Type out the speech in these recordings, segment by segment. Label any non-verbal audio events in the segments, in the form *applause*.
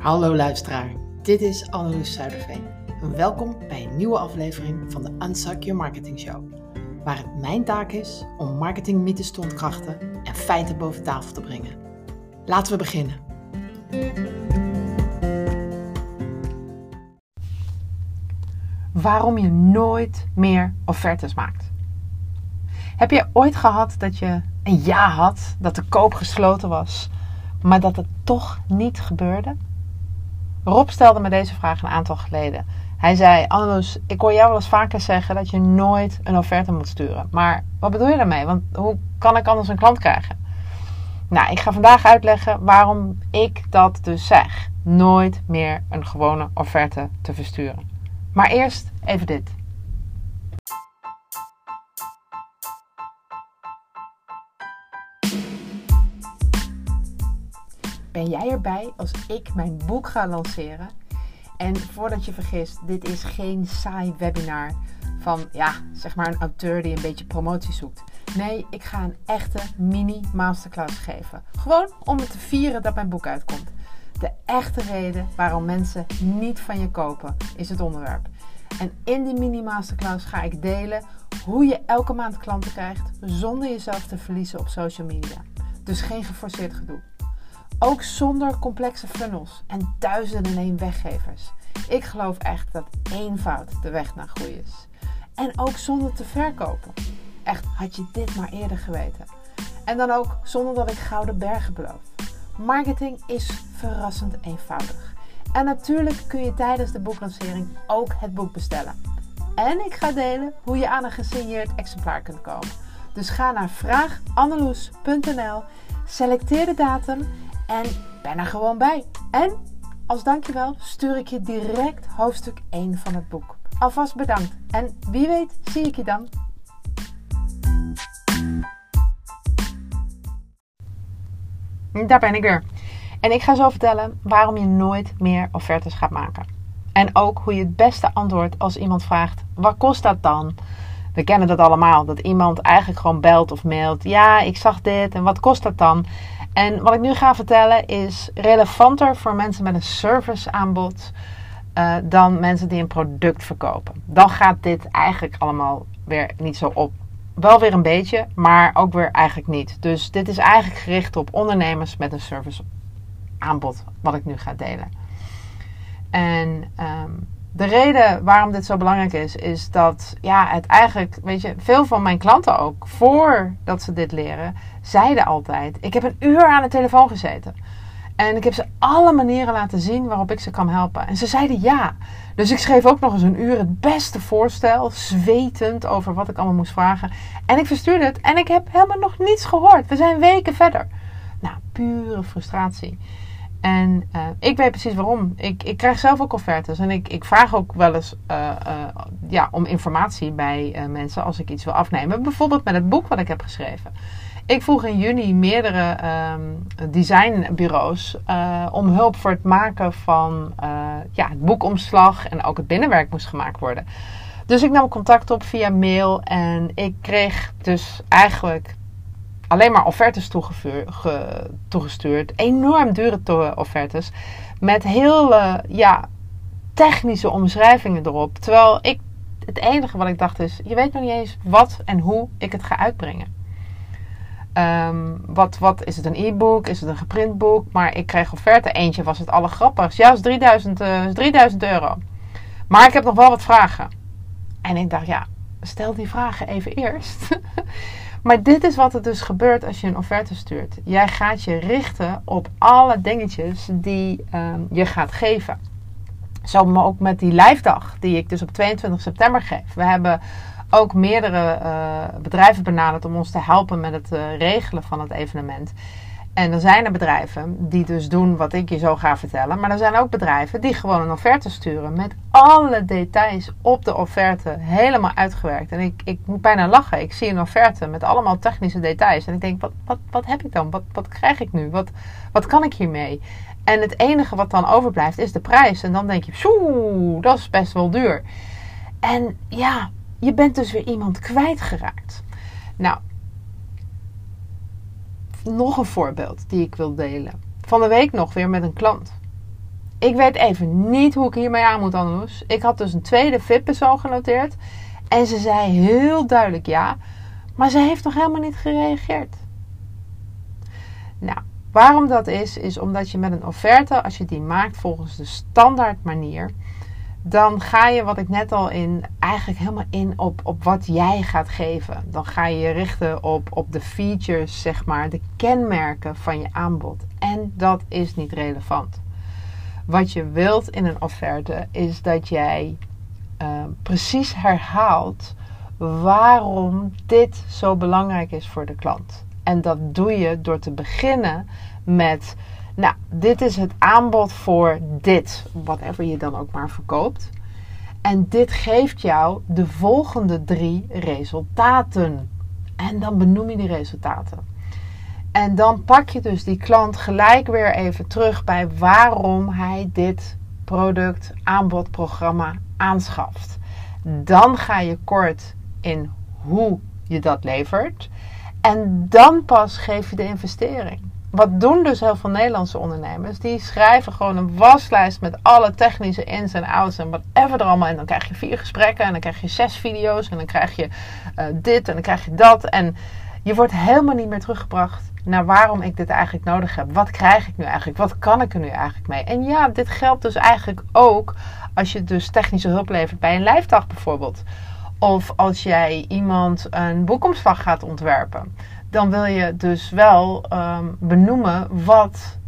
Hallo luisteraar, dit is Anneloes Zuiderveen. Welkom bij een nieuwe aflevering van de Unsuck Your Marketing Show. Waar het mijn taak is om marketingmythes te ontkrachten en feiten boven tafel te brengen. Laten we beginnen. Waarom je nooit meer offertes maakt. Heb je ooit gehad dat je een ja had, dat de koop gesloten was, maar dat het toch niet gebeurde? Rob stelde me deze vraag een aantal geleden. Hij zei: Anneloes, ik hoor jou wel eens vaker zeggen dat je nooit een offerte moet sturen. Maar wat bedoel je daarmee? Want hoe kan ik anders een klant krijgen? Nou, ik ga vandaag uitleggen waarom ik dat dus zeg. Nooit meer een gewone offerte te versturen. Maar eerst even dit. Ben jij erbij als ik mijn boek ga lanceren? En voordat je vergist, dit is geen saai webinar van ja, zeg maar een auteur die een beetje promotie zoekt. Nee, ik ga een echte mini masterclass geven. Gewoon om het te vieren dat mijn boek uitkomt. De echte reden waarom mensen niet van je kopen is het onderwerp. En in die mini masterclass ga ik delen hoe je elke maand klanten krijgt zonder jezelf te verliezen op social media. Dus geen geforceerd gedoe. Ook zonder complexe funnels en duizenden en één weggevers. Ik geloof echt dat eenvoud de weg naar groei is. En ook zonder te verkopen. Echt, had je dit maar eerder geweten. En dan ook zonder dat ik gouden bergen beloof. Marketing is verrassend eenvoudig. En natuurlijk kun je tijdens de boeklancering ook het boek bestellen. En ik ga delen hoe je aan een gesigneerd exemplaar kunt komen. Dus ga naar vraaganneloes.nl, selecteer de datum en ben er gewoon bij. En als dankjewel stuur ik je direct hoofdstuk 1 van het boek. Alvast bedankt en wie weet zie ik je dan. Daar ben ik weer. En ik ga zo vertellen waarom je nooit meer offertes gaat maken. En ook hoe je het beste antwoordt als iemand vraagt: wat kost dat dan? We kennen dat allemaal, dat iemand eigenlijk gewoon belt of mailt: ja, ik zag dit en wat kost dat dan? En wat ik nu ga vertellen is relevanter voor mensen met een serviceaanbod uh, dan mensen die een product verkopen. Dan gaat dit eigenlijk allemaal weer niet zo op. Wel weer een beetje, maar ook weer eigenlijk niet. Dus dit is eigenlijk gericht op ondernemers met een serviceaanbod, wat ik nu ga delen. En um, de reden waarom dit zo belangrijk is, is dat ja, het eigenlijk, weet je, veel van mijn klanten ook, voordat ze dit leren, zeiden altijd: Ik heb een uur aan de telefoon gezeten. En ik heb ze alle manieren laten zien waarop ik ze kan helpen. En ze zeiden ja. Dus ik schreef ook nog eens een uur het beste voorstel, zwetend over wat ik allemaal moest vragen. En ik verstuurde het en ik heb helemaal nog niets gehoord. We zijn weken verder. Nou, pure frustratie. En uh, ik weet precies waarom. Ik, ik krijg zelf ook offertes. En ik, ik vraag ook wel eens uh, uh, ja, om informatie bij mensen als ik iets wil afnemen. Bijvoorbeeld met het boek wat ik heb geschreven. Ik vroeg in juni meerdere um, designbureaus om hulp voor het maken van ja, het boekomslag. En ook het binnenwerk moest gemaakt worden. Dus ik nam contact op via mail. En ik kreeg dus eigenlijk alleen maar offertes toegestuurd. Enorm dure offertes. Met heel ja, technische omschrijvingen erop. Terwijl ik, het enige wat ik dacht is, je weet nog niet eens wat en hoe ik het ga uitbrengen. Um, wat, wat is het een e-book? Is het een geprint boek? Maar ik kreeg offerte. Eentje was het allergrappigst. Ja, is 3000, uh, 3000 euro. Maar ik heb nog wel wat vragen. En ik dacht, ja, stel die vragen even eerst. *laughs* Maar dit is wat er dus gebeurt als je een offerte stuurt. Jij gaat je richten op alle dingetjes die um, je gaat geven. Zo ook met die live dag die ik dus op 22 september geef. We hebben ook meerdere uh, bedrijven benaderd om ons te helpen met het uh, regelen van het evenement. En er zijn er bedrijven die dus doen wat ik je zo ga vertellen. Maar er zijn ook bedrijven die gewoon een offerte sturen met alle details op de offerte helemaal uitgewerkt. En ik, ik moet bijna lachen. Ik zie een offerte met allemaal technische details. En ik denk, wat, wat, wat heb ik dan? Wat, wat krijg ik nu? Wat, wat kan ik hiermee? En het enige wat dan overblijft is de prijs. En dan denk je, zoe, dat is best wel duur. En ja, je bent dus weer iemand kwijtgeraakt. Nou, nog een voorbeeld die ik wil delen. Van de week nog weer met een klant. Ik weet even niet hoe ik hiermee aan moet, Anneloes. Ik had dus een tweede VIP-persoon genoteerd. En ze zei heel duidelijk ja. Maar ze heeft nog helemaal niet gereageerd. Nou, waarom dat is, is omdat je met een offerte, als je die maakt volgens de standaard manier, dan ga je, wat ik net al in, eigenlijk helemaal in op, op wat jij gaat geven. Dan ga je je richten op, op de features, zeg maar, de kenmerken van je aanbod. En dat is niet relevant. Wat je wilt in een offerte is dat jij uh, precies herhaalt waarom dit zo belangrijk is voor de klant. En dat doe je door te beginnen met, nou, dit is het aanbod voor dit, whatever je dan ook maar verkoopt. En dit geeft jou de volgende drie resultaten. En dan benoem je die resultaten. En dan pak je dus die klant gelijk weer even terug bij waarom hij dit product, aanbod, programma aanschaft. Dan ga je kort in hoe je dat levert. En dan pas geef je de investering. Wat doen dus heel veel Nederlandse ondernemers? Die schrijven gewoon een waslijst met alle technische ins en outs en whatever er allemaal. En dan krijg je vier gesprekken en dan krijg je zes video's en dan krijg je uh, dit en dan krijg je dat. En je wordt helemaal niet meer teruggebracht naar waarom ik dit eigenlijk nodig heb. Wat krijg ik nu eigenlijk? Wat kan ik er nu eigenlijk mee? En ja, dit geldt dus eigenlijk ook als je dus technische hulp levert bij een lijfdag bijvoorbeeld. Of als jij iemand een boekomslag gaat ontwerpen. Dan wil je dus wel um, benoemen wat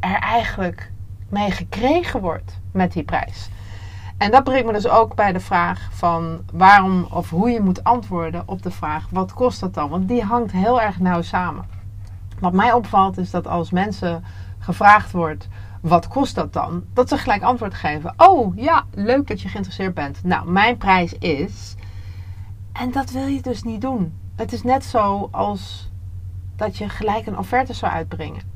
er eigenlijk mee gekregen wordt met die prijs. En dat brengt me dus ook bij de vraag van waarom of hoe je moet antwoorden op de vraag wat kost dat dan? Want die hangt heel erg nauw samen. Wat mij opvalt is dat als mensen gevraagd wordt wat kost dat dan? Dat ze gelijk antwoord geven. Oh ja, leuk dat je geïnteresseerd bent. Nou, mijn prijs is. En dat wil je dus niet doen. Het is net zo als dat je gelijk een offerte zou uitbrengen.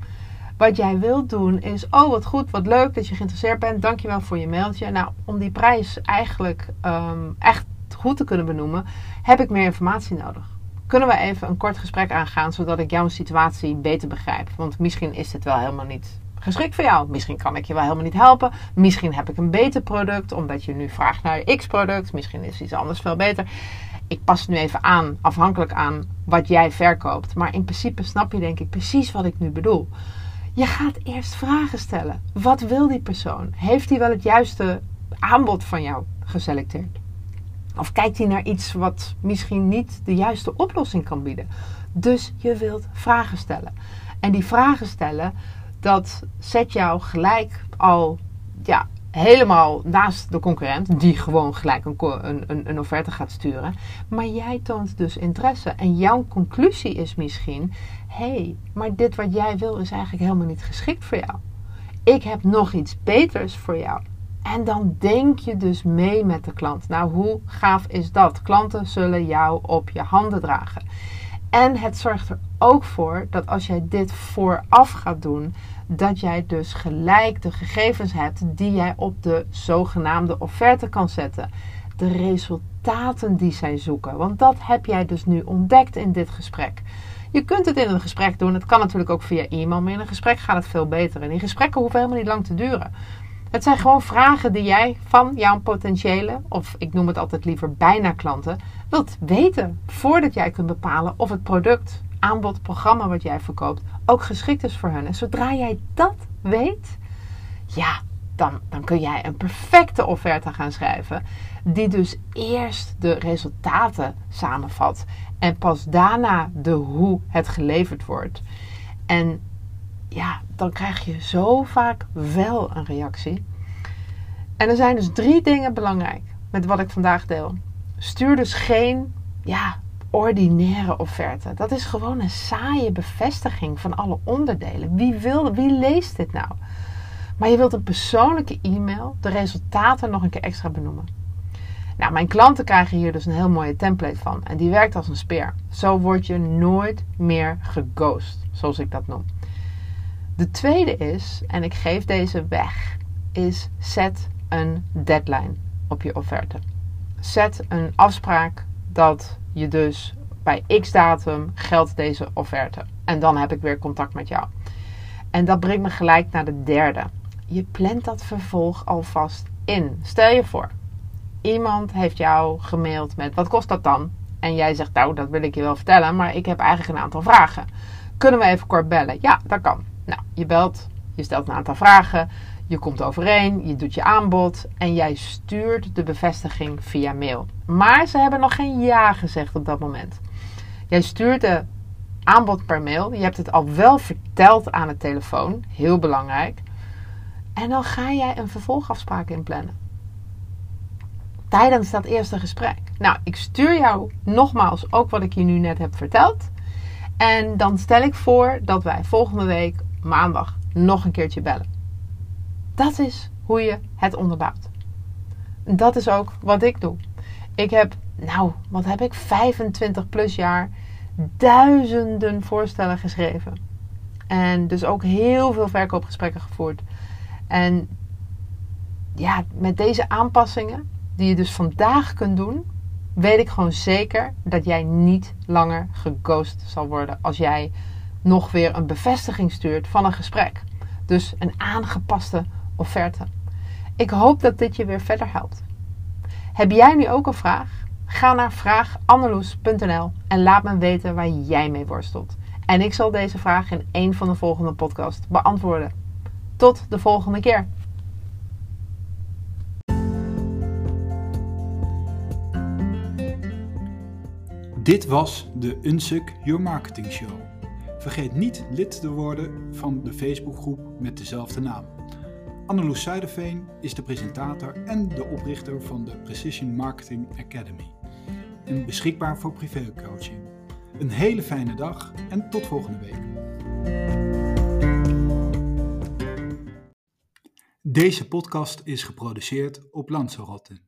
Wat jij wilt doen is, oh wat goed, wat leuk dat je geïnteresseerd bent. Dankjewel voor je mailtje. Nou, om die prijs eigenlijk um, echt goed te kunnen benoemen, heb ik meer informatie nodig. Kunnen we even een kort gesprek aangaan, zodat ik jouw situatie beter begrijp? Want misschien is dit wel helemaal niet geschikt voor jou. Misschien kan ik je wel helemaal niet helpen. Misschien heb ik een beter product, omdat je nu vraagt naar X-product. Misschien is iets anders veel beter. Ik pas het nu even aan, afhankelijk aan wat jij verkoopt. Maar in principe snap je denk ik precies wat ik nu bedoel. Je gaat eerst vragen stellen. Wat wil die persoon? Heeft hij wel het juiste aanbod van jou geselecteerd? Of kijkt hij naar iets wat misschien niet de juiste oplossing kan bieden? Dus je wilt vragen stellen. En die vragen stellen, dat zet jou gelijk al ja, helemaal naast de concurrent, die gewoon gelijk een, een, een offerte gaat sturen. Maar jij toont dus interesse. En jouw conclusie is misschien: hé, hey, maar dit wat jij wil is eigenlijk helemaal niet geschikt voor jou. Ik heb nog iets beters voor jou. En dan denk je dus mee met de klant. Nou, hoe gaaf is dat? Klanten zullen jou op je handen dragen. En het zorgt er ook voor dat als jij dit vooraf gaat doen, dat jij dus gelijk de gegevens hebt die jij op de zogenaamde offerte kan zetten. De resultaten die zij zoeken. Want dat heb jij dus nu ontdekt in dit gesprek. Je kunt het in een gesprek doen. Het kan natuurlijk ook via e-mail. Maar in een gesprek gaat het veel beter. En die gesprekken hoeven helemaal niet lang te duren. Het zijn gewoon vragen die jij van jouw potentiële, of ik noem het altijd liever bijna klanten, wilt weten. Voordat jij kunt bepalen of het product, aanbod, programma wat jij verkoopt ook geschikt is voor hen. En zodra jij dat weet, ja, dan, dan kun jij een perfecte offerte gaan schrijven. Die dus eerst de resultaten samenvat. En pas daarna de hoe het geleverd wordt. En ja, dan krijg je zo vaak wel een reactie. En er zijn dus drie dingen belangrijk met wat ik vandaag deel. Stuur dus geen ja, ordinaire offerte. Dat is gewoon een saaie bevestiging van alle onderdelen. Wie, wil, wie leest dit nou? Maar je wilt een persoonlijke e-mail, de resultaten nog een keer extra benoemen. Nou, mijn klanten krijgen hier dus een heel mooie template van. En die werkt als een speer. Zo word je nooit meer geghost, zoals ik dat noem. De tweede is, en ik geef deze weg, is zet een deadline op je offerte. Zet een afspraak dat je dus bij x datum geldt deze offerte. En dan heb ik weer contact met jou. En dat brengt me gelijk naar de derde. je plant dat vervolg alvast in. Stel je voor, iemand heeft jou gemaild met wat kost dat dan? En jij zegt, nou, dat wil ik je wel vertellen, maar ik heb eigenlijk een aantal vragen. Kunnen we even kort bellen? Ja, dat kan. Nou, je belt, je stelt een aantal vragen, je komt overeen, je doet je aanbod en jij stuurt de bevestiging via mail. Maar ze hebben nog geen ja gezegd op dat moment. Jij stuurt de aanbod per mail. Je hebt het al wel verteld aan de telefoon. Heel belangrijk. En dan ga jij een vervolgafspraak inplannen. Tijdens dat eerste gesprek. Nou, ik stuur jou nogmaals ook wat ik je nu net heb verteld. En dan stel ik voor dat wij volgende week maandag nog een keertje bellen. Dat is hoe je het onderbouwt. Dat is ook wat ik doe. Ik heb, nou, wat heb ik? 25 plus jaar duizenden voorstellen geschreven. En dus ook heel veel verkoopgesprekken gevoerd. En ja, met deze aanpassingen, die je dus vandaag kunt doen, weet ik gewoon zeker dat jij niet langer geghost zal worden als jij nog weer een bevestiging stuurt van een gesprek. Dus een aangepaste offerte. Ik hoop dat dit je weer verder helpt. Heb jij nu ook een vraag? Ga naar vraaganneloes.nl en laat me weten waar jij mee worstelt. En ik zal deze vraag in een van de volgende podcasts beantwoorden. Tot de volgende keer. Dit was de Unsuk Your Marketing Show. Vergeet niet lid te worden van de Facebookgroep met dezelfde naam. Anneloes Zuiderveen is de presentator en de oprichter van de Precision Marketing Academy. En beschikbaar voor privécoaching. Een hele fijne dag en tot volgende week. Deze podcast is geproduceerd op Lanzarote.